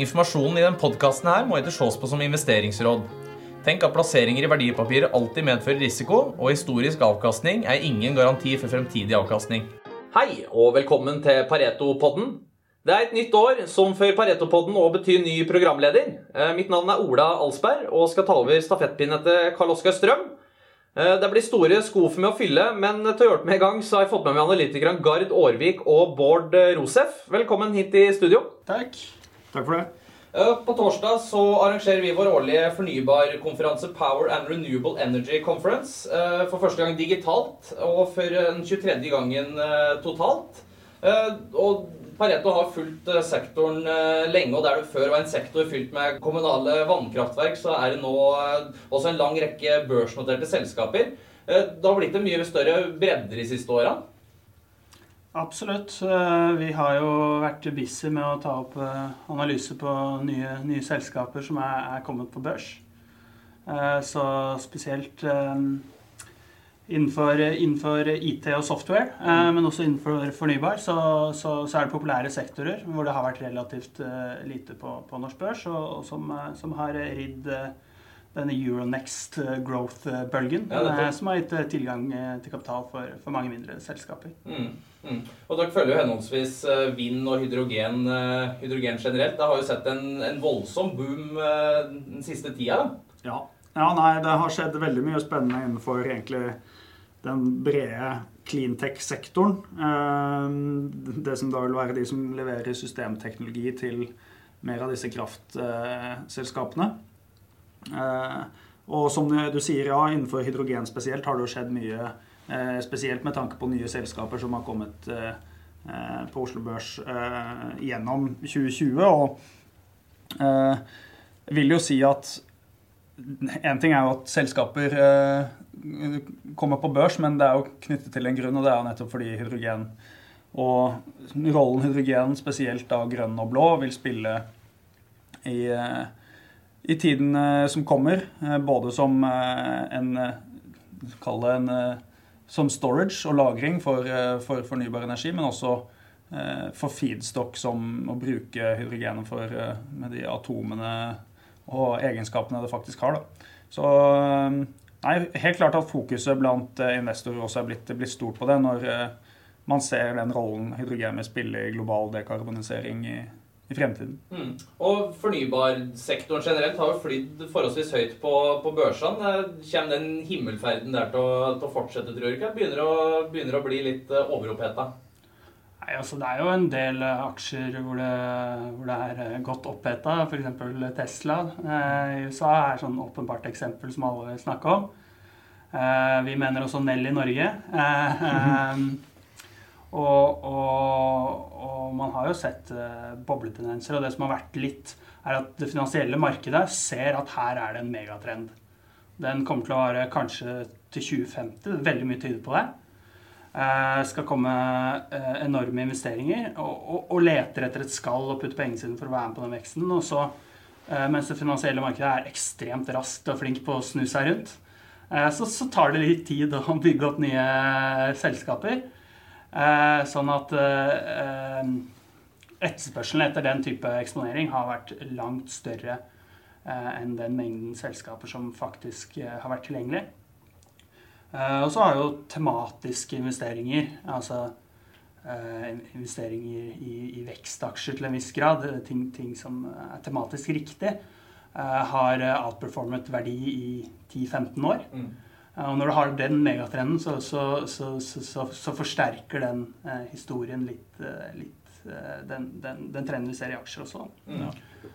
Informasjonen i denne podkasten her må ikke ses på som investeringsråd. Tenk at plasseringer i verdipapirer alltid medfører risiko, og historisk avkastning er ingen garanti for fremtidig avkastning. Hei, og velkommen til Pareto-podden. Det er et nytt år, som for Pareto-podden òg betyr ny programleder. Eh, mitt navn er Ola Alsberg og skal ta over stafettpinnen til Karl Oskar Strøm. Eh, det blir store sko for meg å fylle, men til å hjelpe meg i gang så har jeg fått med meg analytikerne Gard Aarvik og Bård Rosef. Velkommen hit i studio. Takk. Takk for det. Eh, på torsdag så arrangerer vi vår årlige fornybarkonferanse Power and Renewable Energy Conference. eh, For første gang digitalt, og for den 23. gangen eh, totalt. Og Pareto har fulgt sektoren lenge, og der det før var en sektor fylt med kommunale vannkraftverk, så er det nå også en lang rekke børsnoterte selskaper. Det har blitt en mye større bredde de siste åra. Absolutt. Eh, Vi har jo vært busy med å ta opp eh, analyse på nye, nye selskaper som er, er kommet på børs. Eh, Så spesielt innenfor, innenfor IT og software, men også innenfor fornybar, så, så, så er det populære sektorer hvor det har vært relativt lite på, på norsk børs, og, og som, som har ridd denne Euronext growth-bølgen, Ja, som har gitt tilgang til kapital for, for mange mindre selskaper. Mm, mm. Og dere følger jo henholdsvis eh, vind og hydrogen, eh, hydrogen generelt. Det har jo sett en, en voldsom boom eh, den siste tida. Ja. ja, nei, det har skjedd veldig mye spennende innenfor egentlig den brede cleantech-sektoren. Det som da vil være de som leverer systemteknologi til mer av disse kraftselskapene. Og som du sier, ja, innenfor hydrogen spesielt har det jo skjedd mye. Eh, Spesielt med tanke på nye selskaper som har kommet eh, på Oslo Børs eh, gjennom 2020. Og jeg vil jo si at en ting er jo at selskaper kommer på børs, men det er jo knyttet til en grunn, og det er jo nettopp fordi hydrogen og rollen hydrogen, spesielt da grønn og blå, vil spille i, i tiden som kommer. Både som en Kall det en som storage og lagring for, eh, for fornybar energi, men også eh, for feedstock som å bruke hydrogenet for eh, med de atomene og egenskapene det faktisk har. Da. Så nei, helt klart at fokuset blant investorer også er blitt, blitt stort på det, når man ser den rollen hydrogen vil spille i global dekarbonisering i, i fremtiden. Mm. Og fornybarsektoren generelt har jo flydd forholdsvis høyt på, på børsene. Eh, Kommer den himmelferden der til å, til å fortsette, tror du ikke? Begynner å, begynner å bli litt uh, overoppheta? Nei, altså Det er jo en del eh, aksjer hvor det, hvor det er eh, godt oppheta, f.eks. Tesla. Eh, I USA er sånn åpenbart eksempel som alle vil snakke om. Eh, vi mener også Nell i Norge. Eh, eh, og, og, og man har jo sett uh, bobletendenser, og det som har vært litt, er at det finansielle markedet ser at her er det en megatrend. Den kommer til å vare kanskje til 2050. Veldig mye tyder på det. Uh, skal komme uh, enorme investeringer og, og, og leter etter et skall og putter pengene sine for å være med på den veksten. Og så, uh, mens det finansielle markedet er ekstremt raskt og flink på å snu seg rundt, så, så tar det litt tid å bygge opp nye selskaper. Eh, sånn at eh, eh, etterspørselen etter den type eksponering har vært langt større enn den mengden selskaper som faktisk har vært tilgjengelig. Og så har jo tematiske investeringer, altså investeringer i, i vekstaksjer til en viss grad, ting, ting som er tematisk riktig, har outperformet verdi i 10-15 år. Mm. Eh, Og når du har den megatrenden, så, så, så, så, forsterker den eh, historien litt, eh, litt eh, den, den, den trenden vi ser i aksjer også. Mm.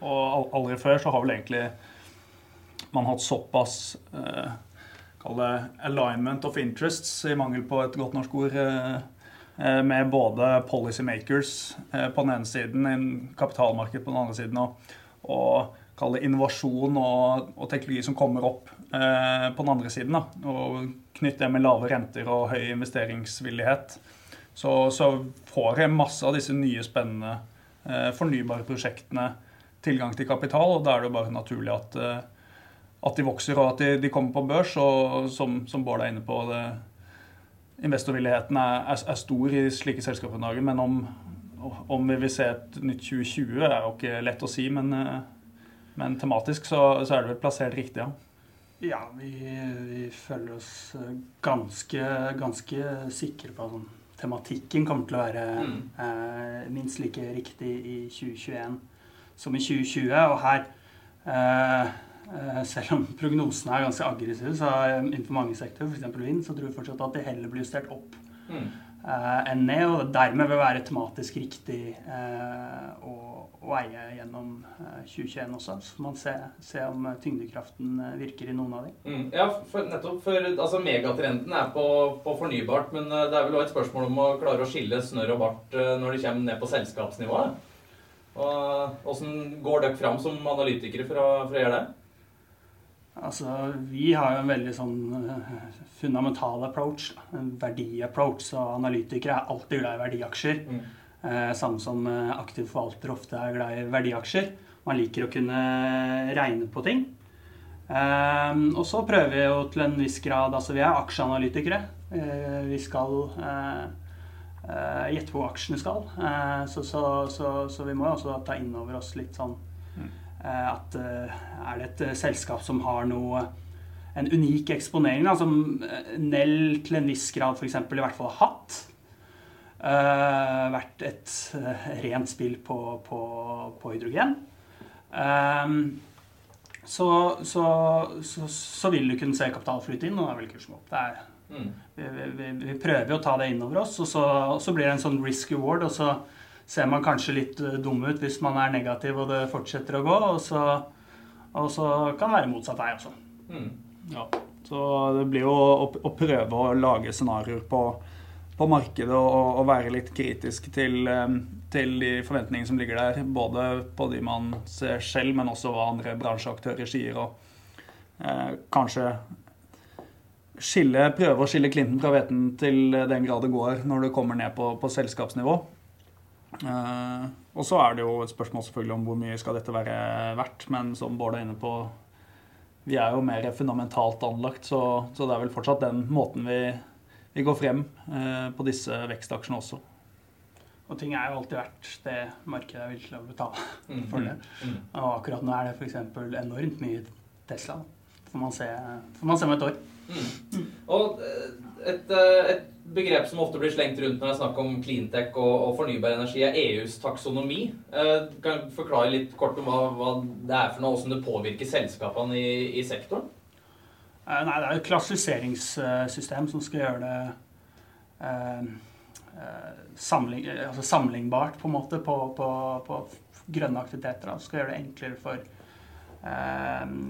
Og al- aldri før så har vel egentlig man hatt såpass eh, Kall det alignment of interests, i mangel på et godt norsk ord. Eh, med både policymakers eh, på den ene siden, en kapitalmarked på den andre siden, og, og kall det innovasjon og, og teknologi som kommer opp på den andre siden. Da. Og knytt det med lave renter og høy investeringsvillighet. Så, så får jeg masse av disse nye, spennende eh, fornybare prosjektene tilgang til kapital, og da er det jo bare naturlig at, eh, at de vokser og at de, de kommer på børs. Og som, som Bård er inne på, det, investorvilligheten er, er, er stor i slike selskaper i Norge, men om, om vi vil se et nytt 2020, er jo ikke lett å si, men, men tematisk så, så, er det vel plassert riktig, ja. Ja, vi, vi føler oss ganske, ganske sikre på at tematikken kommer til å være mm. eh, minst like riktig i 2021 som i 2020. Og her eh, Eh, selv om prognosene er ganske aggressive, så innenfor mange sektorer, f.eks. vind, så tror vi fortsatt at det heller blir justert opp mm. Enn ned. Og dermed vil være tematisk riktig uh, å, å, eie gjennom uh, 2021 også. Så man se, se, om tyngdekraften virker i noen av dem. Mm. Ja, for, nettopp. For altså, megatrenden er på, på fornybart, men det er vel også et spørsmål om å klare å skille snørr og bart når det kommer ned på selskapsnivået. Og Åssen går dere fram som analytikere for å, for å gjøre det? Altså, vi har jo en veldig sånn eh, fundamental approach, en verdiapproach. Så analytikere er alltid glad i verdiaksjer. Mm. Eh, samme som aktiv forvalter ofte er glad i verdiaksjer. Man liker å kunne regne på ting. Eh, og så prøver vi jo til en viss grad Altså, vi er aksjeanalytikere. Eh, vi skal eh, gjette hvor aksjene skal. Så, så, så, så, vi må jo også ta inn over oss litt sånn Eh, at eh, er det et eh, selskap som har noe en unik eksponering, da, som Nell til en viss grad f.eks. i hvert fall har hatt. Uh, vært et uh, rent spill på, på, på hydrogen. Um, så, så, så, så, vil du kunne se kapitalflyt inn, og da vil kursen opp. Mm. Vi, vi, vi, prøver å ta det inn over oss, og så, blir det en sånn risk reward. og så ser man kanskje litt eh, dum ut hvis man er negativ og det fortsetter å gå. Og så, og så kan det være motsatt vei også. Mm. Ja. Så det blir jo å, å prøve å lage scenarioer på, på, markedet og, og, være litt kritisk til, eh, til, de forventningene som ligger der. Både på de man ser selv, men også hva andre bransjeaktører sier. Og eh, kanskje skille, prøve å skille klinten fra hveten til den grad det går når det kommer ned på, på selskapsnivå. Uh, og så er det jo et spørsmål selvfølgelig om hvor mye skal dette være verdt. Men som Bård er inne på, vi er jo mer fundamentalt anlagt, så, så det er vel fortsatt den måten vi, vi går frem uh, på disse vekstaksjene også. Og ting er jo alltid verdt det markedet er villig til å betale mm, for det. Mm. Og akkurat nå er det f.eks. enormt mye Tesla. Får man se, får man se om et år. Mm. Og eh, et, eh, et, begrep som ofte blir slengt rundt når det er snakk om cleantech og, og fornybar energi, er EUs taksonomi. Eh, kan du forklare litt kort om hva, hva det er for noe, hvordan det påvirker selskapene i, i sektoren? Nei, Det er et klassifiseringssystem som skal gjøre det eh, samling, altså sammenlignbart på på, på, på grønne aktiviteter. Da. skal gjøre det enklere for eh,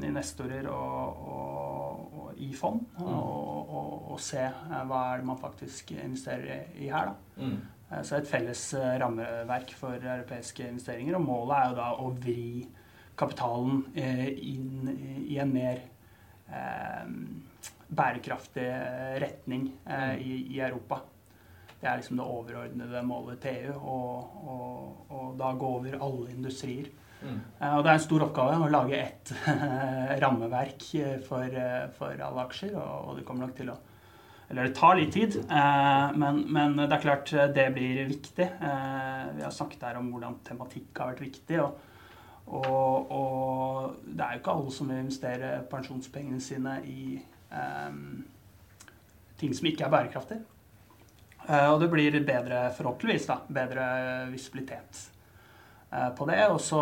investorer og, og, og, i fond mm. og, og, se eh, hva er det man faktisk investerer i her. da. Mm. Eh, så et felles eh, rammeverk for europeiske investeringer. Og målet er jo da å vri kapitalen inn i en mer eh, bærekraftig retning eh, mm. i, i, Europa. Det er liksom det overordnede målet til EU, og, og, og da gå over alle industrier. Mm. Og det er en stor oppgave å lage ett rammeverk for, for, alle aksjer, og, det kommer nok til å Eller det tar litt tid, eh, men, men, det er klart det blir viktig. Eh, vi har snakket her om hvordan tematikk har vært viktig. og og, og, det er jo ikke alle som vil investere pensjonspengene sine i um, ting som ikke er bærekraftig. Og det blir bedre, forhåpentligvis, da, bedre visibilitet Eh, på det. Og så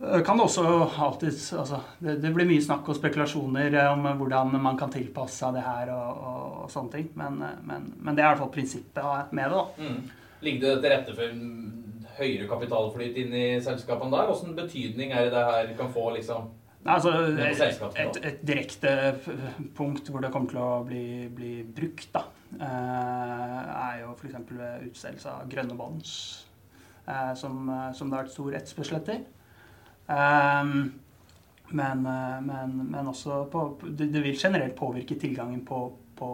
eh, kan det også alltid altså, det, det, blir mye snakk og spekulasjoner eh, om hvordan man kan tilpasse seg det her og, og, og sånne ting. Men, men, men, det er i hvert fall prinsippet med det. da. Mm. Ligger det til rette for høyere kapitalflyt inn i selskapene der? Hvilken betydning er det det her kan få? liksom? Altså, et, et, direkte punkt hvor det kommer til å bli, bli brukt, da, er jo f.eks. utstedelse av grønne bonds. Eh, som, eh, som, det har vært stor etterspørsel etter. Um, men, eh, men, men, også på, det, det, vil generelt påvirke tilgangen på, på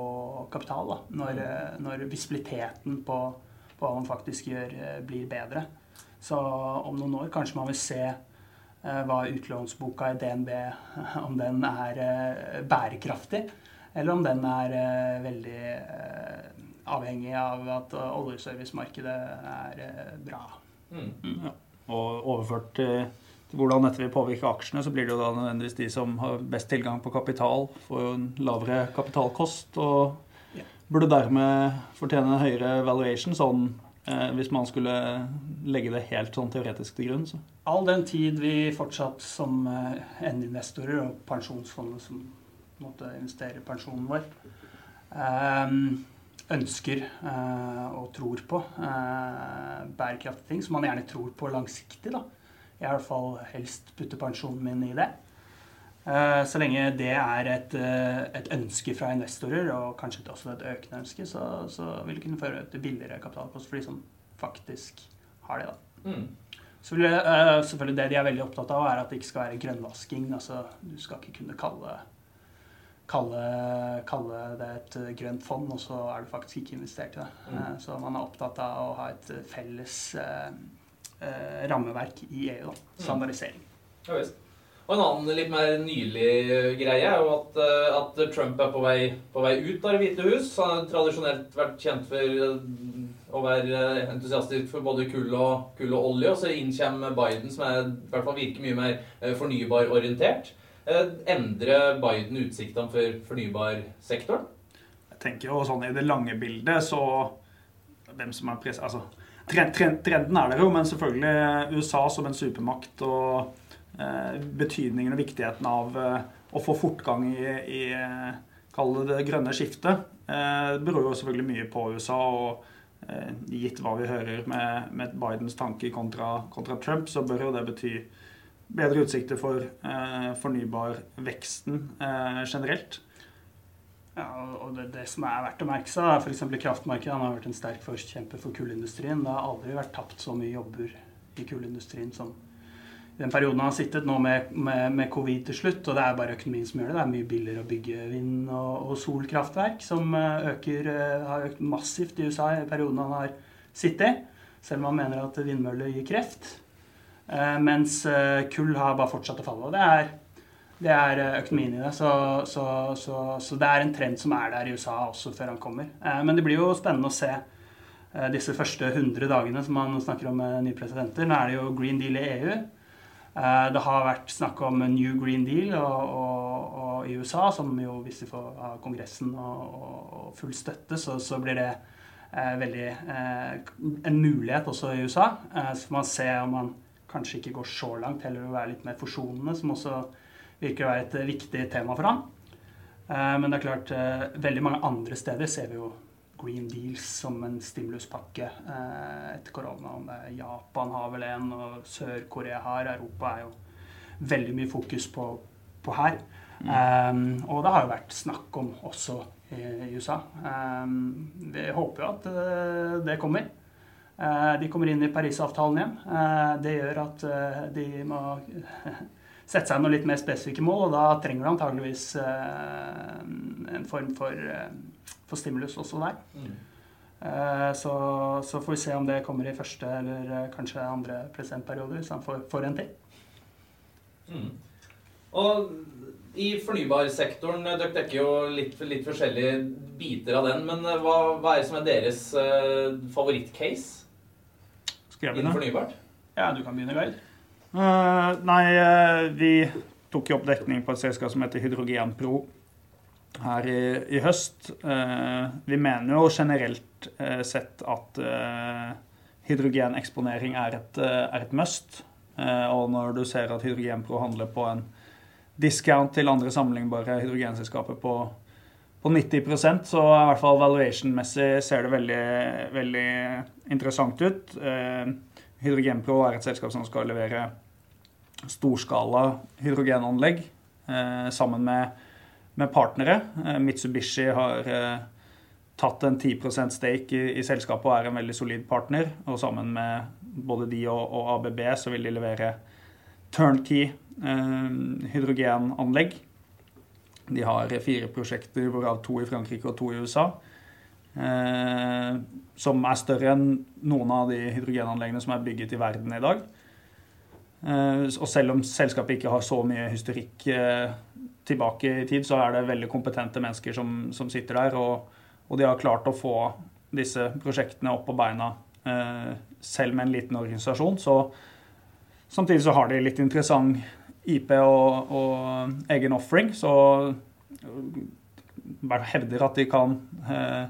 kapital. Da, når, mm. når visibiliteten på, på, hva man faktisk gjør, blir bedre. Så om noen år kanskje man vil se uh, hva utlånsboka i DNB Om den er uh, bærekraftig, eller om den er uh, veldig avhengig av at oljeservicemarkedet er bra. Mm. Ja. Og overført til hvordan dette vil påvirke aksjene, så blir det jo da nødvendigvis de som har best tilgang på kapital, får jo en lavere kapitalkost og burde dermed fortjene en høyere valuation, sånn eh, hvis man skulle legge det helt sånn teoretisk til grunn. Så. All den tid vi fortsatt som eh, endinvestorer og pensjonsfondet som måtte investere i pensjonen vår, eh, ønsker eh, og tror på eh, bærekraftige ting, som man gjerne tror på langsiktig, da jeg i hvert fall helst putter pensjonen min i det. Eh, så lenge det er et, et, ønske fra investorer, og kanskje også et økende ønske, så, så vil det kunne føre til billigere kapitalkost for de som faktisk har det. da. Mm. Så vil, selvfølgelig Det de er veldig opptatt av, er at det ikke skal være grønnvasking. altså Du skal ikke kunne kalle, kalle, kalle det et grønt fond, og så er du faktisk ikke investert i det. Mm. Uh, så man er opptatt av å ha et felles uh, eh, rammeverk i EU. Da. Mm. Standardisering. Ja, visst. Og En annen litt mer nylig greie er jo at, eh, at Trump er på vei, på vei, ut av Det hvite hus. Han har tradisjonelt vært kjent for eh, å være eh, entusiastisk for både kull og, kull og olje. Og så inn kommer Biden, som er, i hvert fall virker mye mer fornybarorientert. Endrer Biden utsiktene for fornybarsektoren? Jeg tenker jo sånn I det lange bildet så Hvem som er pres... Altså Trenden er der jo, men selvfølgelig USA som en supermakt og eh, betydningen og viktigheten av eh, å få fortgang i, i kall det det grønne skiftet, eh, beror jo selvfølgelig mye på USA. og eh, Gitt hva vi hører med, med Bidens tanke kontra, kontra, Trump, så bør jo det bety bedre utsikter for eh, fornybarveksten eh, generelt. Ja, og det, det, som er verdt å merke seg, f.eks. kraftmarkedet han har vært en sterk forkjemper for kullindustrien. Det har aldri vært tapt så mye jobber i kullindustrien som i den perioden han har sittet nå med, med, med, covid til slutt. Og det er bare økonomien som gjør det. Det er mye billigere å bygge vind- og, og solkraftverk, som eh, øker, eh, har økt massivt i USA i perioden han har sittet. Selv om han mener at vindmøller gir kreft. Eh, mens kull har bare fortsatt å falle. Og det er det er eh, økonomien i det. Så, så, så, så, det er en trend som er der i USA også før han kommer. Eh, men det blir jo spennende å se eh, disse første 100 dagene som man snakker om med nye presidenter. Nå er det jo Green Deal i EU. Det har vært snakk om New Green Deal og, og, og i USA, som jo hvis de får av Kongressen og, og, full støtte, så, så blir det eh, veldig eh, en mulighet også i USA. Eh, så får man se om man kanskje ikke går så langt, heller vil være litt mer forsonende, som også virker å være et viktig tema for han. Eh, men det er klart, eh, veldig mange andre steder ser vi jo Green Deals som en stimuluspakke eh, etter korona. Om det er Japan har vel en, og Sør-Korea har. Europa er jo veldig mye fokus på, på her. Mm. Um, og det har jo vært snakk om også i, i USA. Um, vi håper jo at det kommer. Uh, de kommer inn i Parisavtalen igjen. Uh, det gjør at de må sette seg noen litt mer spesifikke mål, og da trenger du antageligvis eh, en form for, eh, for, stimulus også der. Mm. Eh, så, så, får vi se om det kommer i første eller kanskje andre presidentperiode, hvis han får, en til. Mm. Og i fornybarsektoren Dere dekker jo litt, litt, forskjellige biter av den. Men hva, hva er det som er deres uh, jeg begynne? fornybart? Ja, du kan begynne, Geir. Uh, nei, uh, vi tok jo opp dekning på et selskap som heter Hydrogenpro her i, i høst. Uh, vi mener jo generelt sett at hydrogeneksponering er et, er et must. og når du ser at Hydrogenpro handler på en discount til andre sammenlignbare hydrogenselskaper på, på 90% så i hvert fall valuation-messig ser det veldig, veldig interessant ut. Hydrogenpro er et selskap som skal levere storskala hydrogenanlegg eh, sammen med, med partnere. Eh, Mitsubishi har eh, tatt en 10 stake i, i, selskapet og er en veldig solid partner. Og sammen med både de og, og ABB så vil de levere turnkey eh, hydrogenanlegg. De har fire prosjekter, hvorav to i Frankrike og to i USA. Eh, som er større enn noen av de hydrogenanleggene som er bygget i verden i dag. Eh, og selv om selskapet ikke har så mye historikk eh, tilbake i tid, så er det veldig kompetente mennesker som, som sitter der. Og, og, de har klart å få disse prosjektene opp på beina eh, selv med en liten organisasjon. Så samtidig så har de litt interessant IP og, og egen offering, så bare hevder at de kan eh,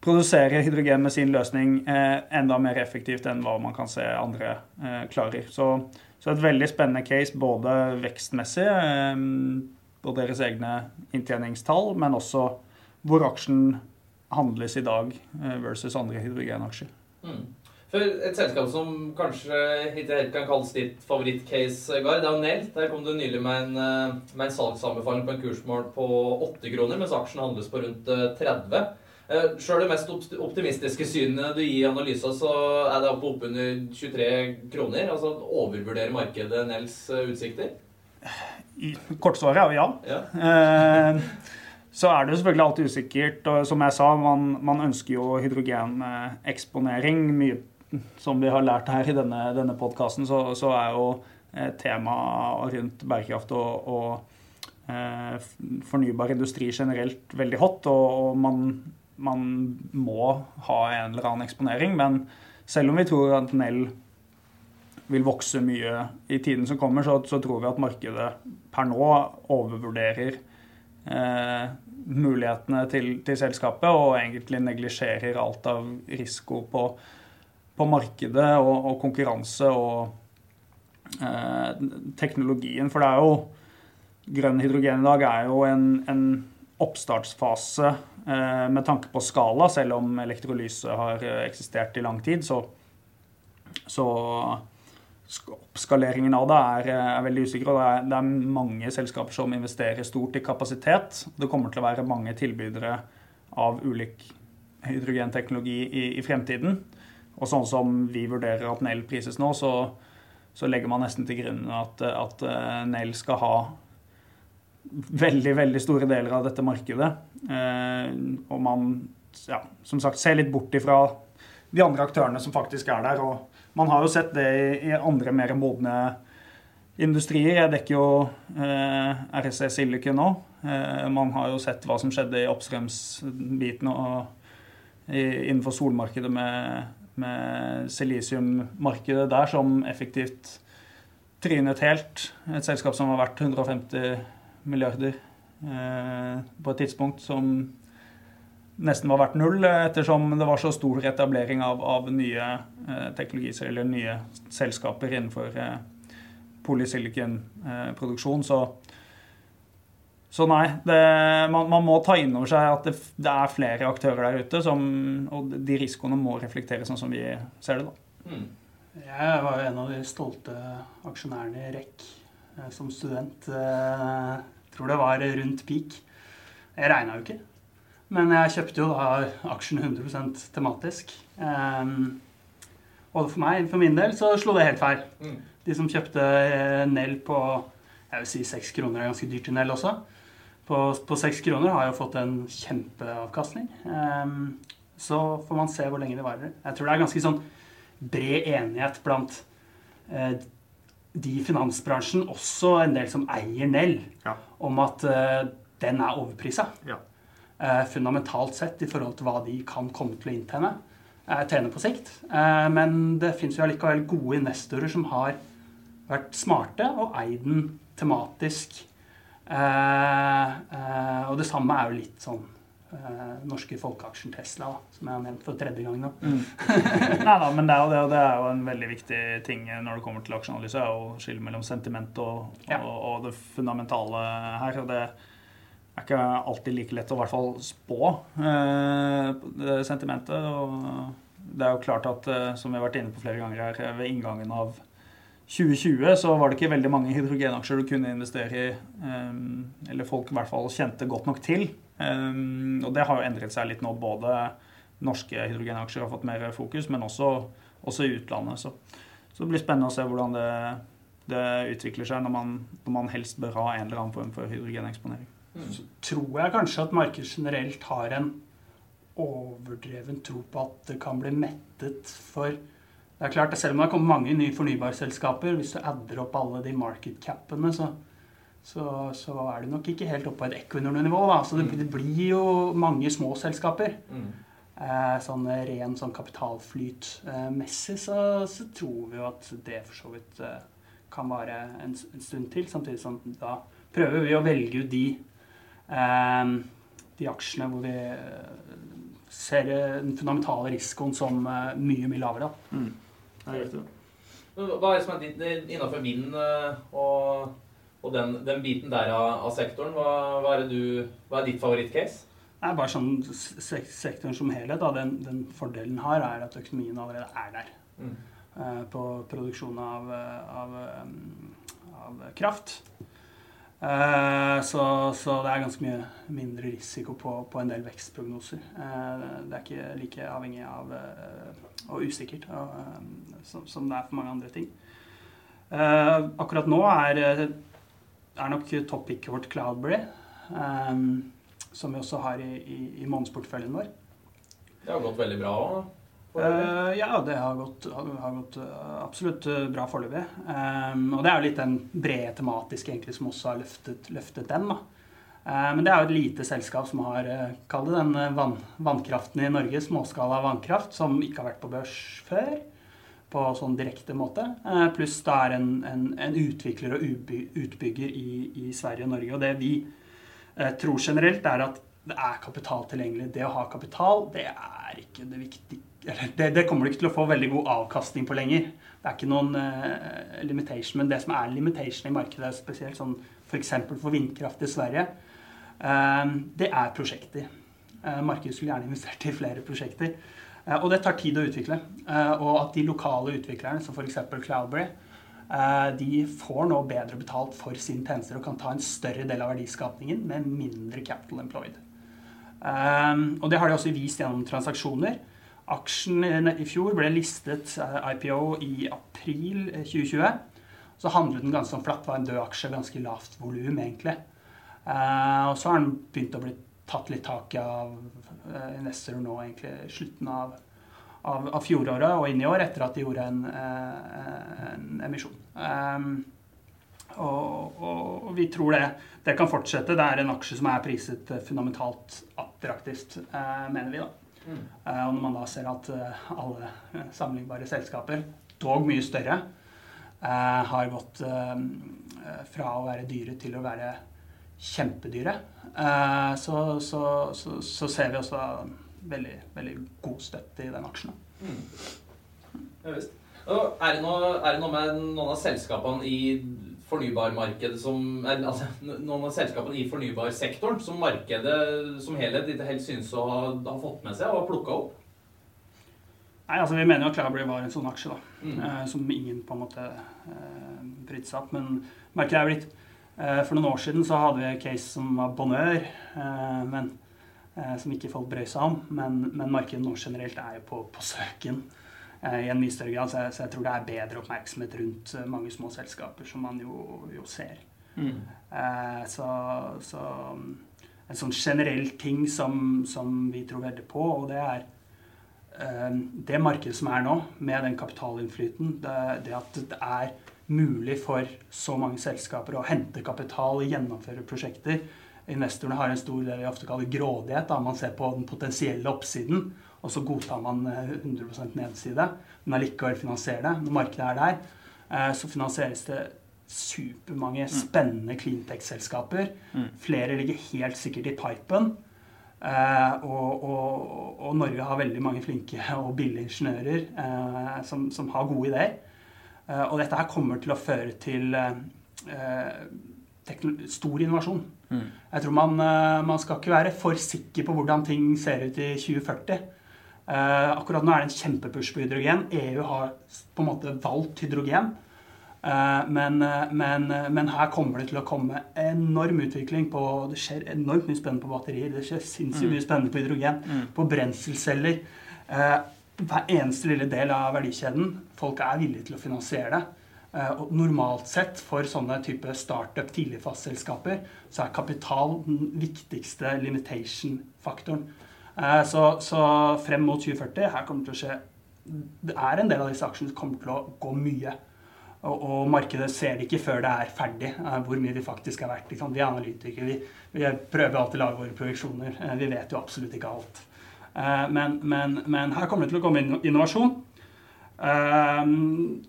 produsere hydrogen med sin løsning eh, enda mer effektivt enn hva man kan se andre eh, klarer. Så, så, et veldig spennende case både vekstmessig eh, på deres egne inntjeningstall, men også hvor aksjen handles i dag versus andre hydrogenaksjer. Mm. For et selskap som kanskje ikke helt kan kalles ditt favorittcase, Gard, det er jo Nel. Der kom du nylig med en, eh, med en salgsanbefaling på en kursmål på 8 kroner, mens aksjen handles på rundt 30. Eh, Sjøl det mest optimistiske synet du gir i analysen, så er det oppe oppunder 23 kroner. Altså overvurderer markedet Nels utsikter? Kortsvaret er jo ja. ja. Eh, så er det selvfølgelig alltid usikkert. og Som jeg sa, man, man ønsker jo hydrogeneksponering. Mye som vi har lært her i denne, denne podkasten, så, så, er jo eh, temaet rundt bærekraft og, og eh, fornybar industri generelt veldig hot. Og, og man, man, må ha en eller annen eksponering. Men selv om vi tror at Nell vil vokse mye i tiden som kommer, så, så tror vi at markedet per nå overvurderer eh, mulighetene til, til, selskapet og egentlig neglisjerer alt av risiko på, på markedet og, og, konkurranse og eh, teknologien. For det er jo Grønn hydrogen i dag er jo en, en oppstartsfase eh, med tanke på skala, selv om elektrolyse har eksistert i lang tid. Så, så oppskaleringen av det er, er veldig usikker. og det er, det er, mange selskaper som investerer stort i kapasitet. Det kommer til å være mange tilbydere av ulik hydrogenteknologi i, i fremtiden. Og sånn som vi vurderer at Nell prises nå, så, så legger man nesten til grunn at, at eh, Nell skal ha veldig, veldig store deler av dette markedet. Eh, og man ja, som sagt ser litt bort ifra de andre aktørene som faktisk er der. og man har jo sett det i, andre mer modne industrier. Jeg dekker jo eh, RSE Silicon nå. Eh, man har jo sett hva som skjedde i oppstrømsbiten og i, innenfor solmarkedet med, med silisiummarkedet der, som effektivt trynet helt. Et selskap som har vært 150 milliarder eh, på et tidspunkt, som nesten var verdt null, ettersom det var så stor etablering av, av nye eh, eller nye selskaper innenfor eh, polysilicon-produksjon. så, så nei, det, man, man, må ta inn over seg at det, det, er flere aktører der ute, som, og de risikoene må reflekteres sånn som vi ser det. da. Mm. Jeg var jo en av de stolte aksjonærene i REC eh, som student. Jeg tror det var rundt peak. Jeg regna jo ikke. Men jeg kjøpte jo da aksjen 100 tematisk. Um, og for meg, for min del, så slo det helt feil. Mm. De som kjøpte eh, Nell på jeg vil si 6 kroner, er ganske dyrt i Nell også. På, seks 6 kroner har jeg jo fått en kjempeavkastning. Um, så får man se hvor lenge det varer. Jeg tror det er ganske sånn bred enighet blant uh, de i finansbransjen, også en del som eier Nell, ja. om at uh, den er overprisa. Ja. Eh, fundamentalt sett i forhold til hva de kan komme til å inntjene, eh, tjene på sikt. Eh, men det fins jo allikevel gode investorer som har vært smarte og eid den tematisk. Og det samme er jo litt sånn norske folkeaksjen Tesla, da, som jeg har nevnt for tredje gang nå. Mm. Nei da, men det er, jo det, det er, jo en veldig viktig ting når det kommer til aksjeanalyse, å skille mellom sentiment og, ja. og, og, det fundamentale her. og det er ikke alltid like lett å i hvert fall spå eh, sentimentet. Og det er jo klart at, eh, som vi har vært inne på flere ganger her, ved inngangen av 2020 så var det ikke veldig mange hydrogenaksjer du kunne investere i, eh, eller folk i hvert fall kjente godt nok til. Eh, og det har jo endret seg litt nå. Både norske hydrogenaksjer har fått mer fokus, men også, også i utlandet. Så, så, det blir spennende å se hvordan det, det utvikler seg når man, når man helst bør ha en eller annen form for hydrogeneksponering. Så tror jeg kanskje at markedet generelt har en overdreven tro på at det kan bli mettet for det er klart, Selv om det har kommet mange nye fornybarselskaper, hvis du adder opp alle de market capene, så, så, så, er du nok ikke helt oppe på et Equinor-nivå. Så det, mm. det, blir jo mange små selskaper. Mm. Eh, sånn ren sånn kapitalflytmessig så, så, tror vi jo at det for så vidt eh, kan vare en, en, stund til. Samtidig som da prøver vi å velge ut de, eh, de aksjene hvor vi ser den fundamentale risikoen som mye, mye lavere. Mm. Det er riktig. Hva er det som er ditt, innenfor vind og, og den, den, biten der av, av sektoren? Hva, hva, er du, hva, er ditt favorittcase? Det er bare sånn Sektoren som helhet, da, den, den, fordelen har, er at økonomien allerede er der. Mm. Uh, på produksjon av, av, um, av kraft. Uh, så, så, det er ganske mye mindre risiko på, på en del vekstprognoser. Uh, det er ikke like avhengig av og usikkert som, som, det er for mange andre ting. akkurat nå er, er nok topicet vårt Cloudberry. Som vi også har i, i, i månedsporteføljen vår. Det har gått veldig bra òg? Uh, ja, det har gått, har gått uh, absolutt uh, bra foreløpig. Um, og det er jo litt den brede tematiske egentlig som også har løftet, løftet den. da. men det er jo et lite selskap som har kall det den vann, vannkraften i Norge, småskala vannkraft, som ikke har vært på børs før. På sånn direkte måte. pluss det er en, en, en utvikler og utbygger i, i Sverige og Norge. Og det vi tror generelt er at det er kapital tilgjengelig. Det å ha kapital, det er ikke det viktige det, det, kommer du ikke til å få veldig god avkastning på lenger. Det er ikke noen uh, limitation. Men det som er limitation i markedet, spesielt sånn f.eks. For, for vindkraft i Sverige, uh, det er prosjekter. Uh, markedet skulle gjerne investert i flere prosjekter. og det tar tid å utvikle. og at de lokale utviklerne, som f.eks. Cloudberry, de får nå bedre betalt for sine tjenester og kan ta en større del av verdiskapningen med mindre capital employed. Eh, og det har de også vist gjennom transaksjoner. Aksjen i fjor ble listet eh, IPO i april 2020. Så handlet den ganske sånn flatt, var en død aksje, ganske lavt volum egentlig. Og så har den begynt å bli tatt litt tak i av investorer nå egentlig slutten av av, av, fjoråret og inn i år, etter at de gjorde en, eh, en emisjon. Og, og, vi tror det, det kan fortsette. Det er en aksje som er priset fundamentalt attraktivt, uh, mener vi. da. Mm. Uh, og når man da ser at alle sammenlignbare selskaper, dog mye større, har gått fra å være dyre til å være kjempedyre, så, så, så, så ser vi også veldig, veldig god støtte i den aksjen. Mm. Ja, visst. Er det, noe, er det noe med noen av selskapene i fornybarmarkedet som altså, Noen av selskapene i fornybarsektoren som markedet som helhet ikke helt synes å ha, ha fått med seg og har plukka opp? Nei, altså Vi mener jo at Cloudberry var en sånn aksje da, mm. eh, som ingen på en måte eh, brydde seg opp. Men markedet er blitt eh, For noen år siden så hadde vi en case som var Bonheur. Eh, men Eh, som ikke folk brød seg om. Men, men, markedet nå generelt er jo på, på søken i en mye større grad. Så jeg, så jeg, tror det er bedre oppmerksomhet rundt eh, mange små selskaper, som man jo, jo ser. Mm. så, så, en sånn generell ting som, som, vi tror veldig på, og det er det markedet som er nå, med den kapitalinnflyten, det, det at det er mulig for så mange selskaper å hente kapital og gjennomføre prosjekter investorene har en stor det vi ofte kaller grådighet. Da. Man ser på den potensielle oppsiden, og så godtar man 100 eh, nedside. Men allikevel finansierer det. Når markedet er der, eh, så finansieres det supermange mm. spennende cleantech-selskaper. Mm. Flere ligger helt sikkert i pipen. Uh, og, og, og, Norge har veldig mange flinke og billige ingeniører som, som, har gode ideer. Og dette her kommer til å føre til stor innovasjon. Mm. Jeg tror man, eh, man, skal ikke være for sikker på hvordan ting ser ut i 2040. Eh, akkurat nå er det en kjempepush på hydrogen. EU har på en måte valgt hydrogen. Uh, men, men, men, her kommer det til å komme enorm utvikling på Det skjer enormt mye spennende på batterier. Det skjer sinnssykt mm. mye spennende på hydrogen. Mm. På brenselceller. Hver eneste lille del av verdikjeden. Folk er villige til å finansiere det. Eh, og normalt sett for sånne type startup tidligfaseselskaper så er kapital den viktigste limitation-faktoren. Eh, så, så, frem mot 2040 her kommer det til å skje Det er en del av disse aksjene som kommer til å gå mye. Og, og, markedet ser det ikke før det er ferdig, eh, hvor mye de faktisk er verdt. Vi er analytikere, vi, vi prøver alltid å lage våre projeksjoner. Vi vet jo absolutt ikke alt. Eh, men, men, men, her kommer det til å komme innovasjon. Eh,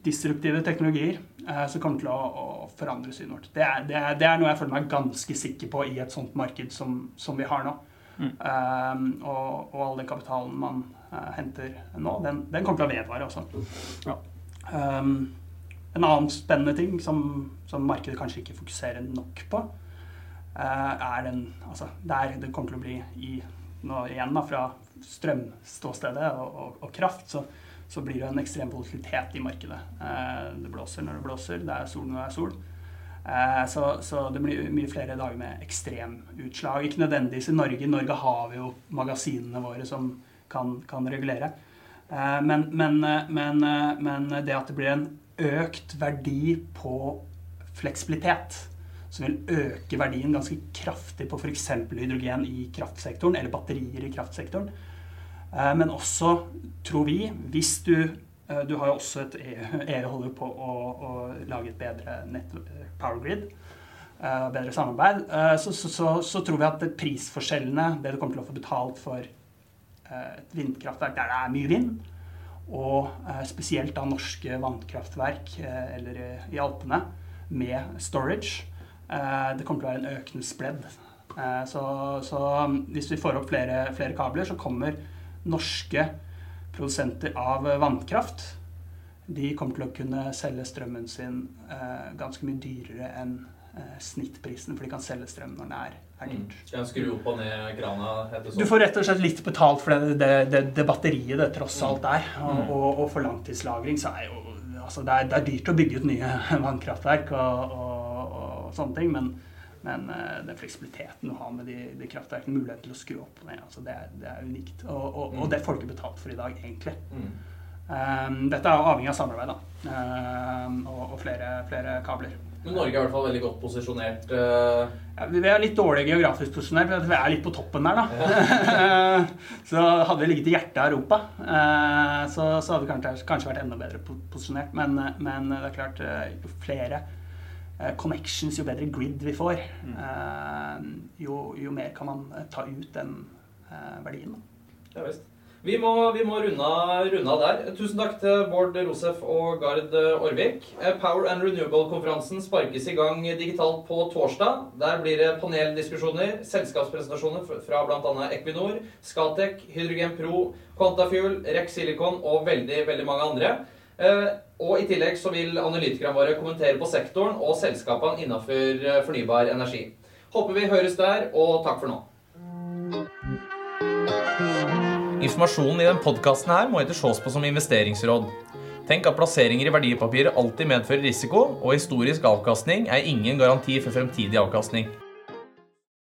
disruptive teknologier eh, som kommer til å forandre synet vårt. Det er, det, er, det er, noe jeg føler meg ganske sikker på i et sånt marked som, som vi har nå. Mm. Um, og, og, all den kapitalen man uh, henter nå, den, den, kommer til å vedvare også. Ja. Um, en annen spennende ting som, som, markedet kanskje ikke fokuserer nok på, uh, er den altså, Der det kommer til å bli i nå igjen da, fra strømståstedet og, og, og kraft, så, så, blir det en ekstrem volatilitet i markedet. Uh, det blåser når det blåser, det er sol når det er sol. Uh, så, så, det blir mye flere dager med ekstremutslag. Ikke nødvendigvis i Norge. I Norge har vi jo magasinene våre som kan, kan regulere. Men, men, men, men det at det blir en økt verdi på fleksibilitet. Som vil øke verdien ganske kraftig på f.eks. hydrogen i kraftsektoren, eller batterier i kraftsektoren. Eh, men også, tror vi, hvis du eh, Du har jo også et EU, EU holder på å, å, lage et bedre nett, power grid. Eh, bedre samarbeid. Så, så, så, så, tror vi at prisforskjellene, det du kommer til å få betalt for et vindkraftverk der det er mye vind, og eh, spesielt da norske vannkraftverk eh, eller eh, i Alpene med storage. det kommer til å være en økende spledd. Så, um, hvis vi får opp flere, flere, kabler, så kommer norske produsenter av vannkraft de kommer til å kunne selge strømmen sin ganske mye dyrere enn snittprisen, for de kan selge strøm når den er er dyrt. Mm. skru opp og ned krana? Du får rett og slett litt betalt for det, det, det, det batteriet det tross mm. alt er. Og, mm. og, og for langtidslagring så er jo altså det, er, det er dyrt å bygge ut nye vannkraftverk og, og, og sånne ting. Men, men uh, den fleksibiliteten du har med de, de kraftverkene, muligheten til å skru opp og ned, altså det, er, det er unikt. Og, og, mm. det får du ikke betalt for i dag, egentlig. Mm. Um, dette er avhengig av samarbeid da. Um, og, flere, flere kabler. Men Norge er i hvert fall veldig godt posisjonert. Uh... Ja, vi er litt dårlig geografisk posisjonert. Vi er litt på toppen der, da. Ja. så hadde vi ligget i hjertet av Europa, uh, så, så, hadde vi kanskje, kanskje, vært enda bedre posisjonert. Men, men det er klart, jo flere connections, jo bedre grid vi får, mm. jo, jo, mer kan man ta ut den verdien. Ja, visst. Vi må, vi må runde, runde, av der. Tusen takk til Bård Rosef og Gard Orvik. Eh, Power and Renewable-konferansen sparkes i gang digitalt på torsdag. Der blir det paneldiskusjoner, selskapspresentasjoner fra bl.a. Equinor, Scatec, Hydrogen Pro, Quantafuel, Rex Silicon og veldig, veldig mange andre. Og i tillegg så vil analytikerne våre kommentere på sektoren og selskapene innenfor eh, fornybar energi. Håper vi høres der, og takk for nå. Informasjonen i denne podkasten må ikke ses på som investeringsråd. Tenk at plasseringer i verdipapirer alltid medfører risiko, og historisk avkastning er ingen garanti for fremtidig avkastning.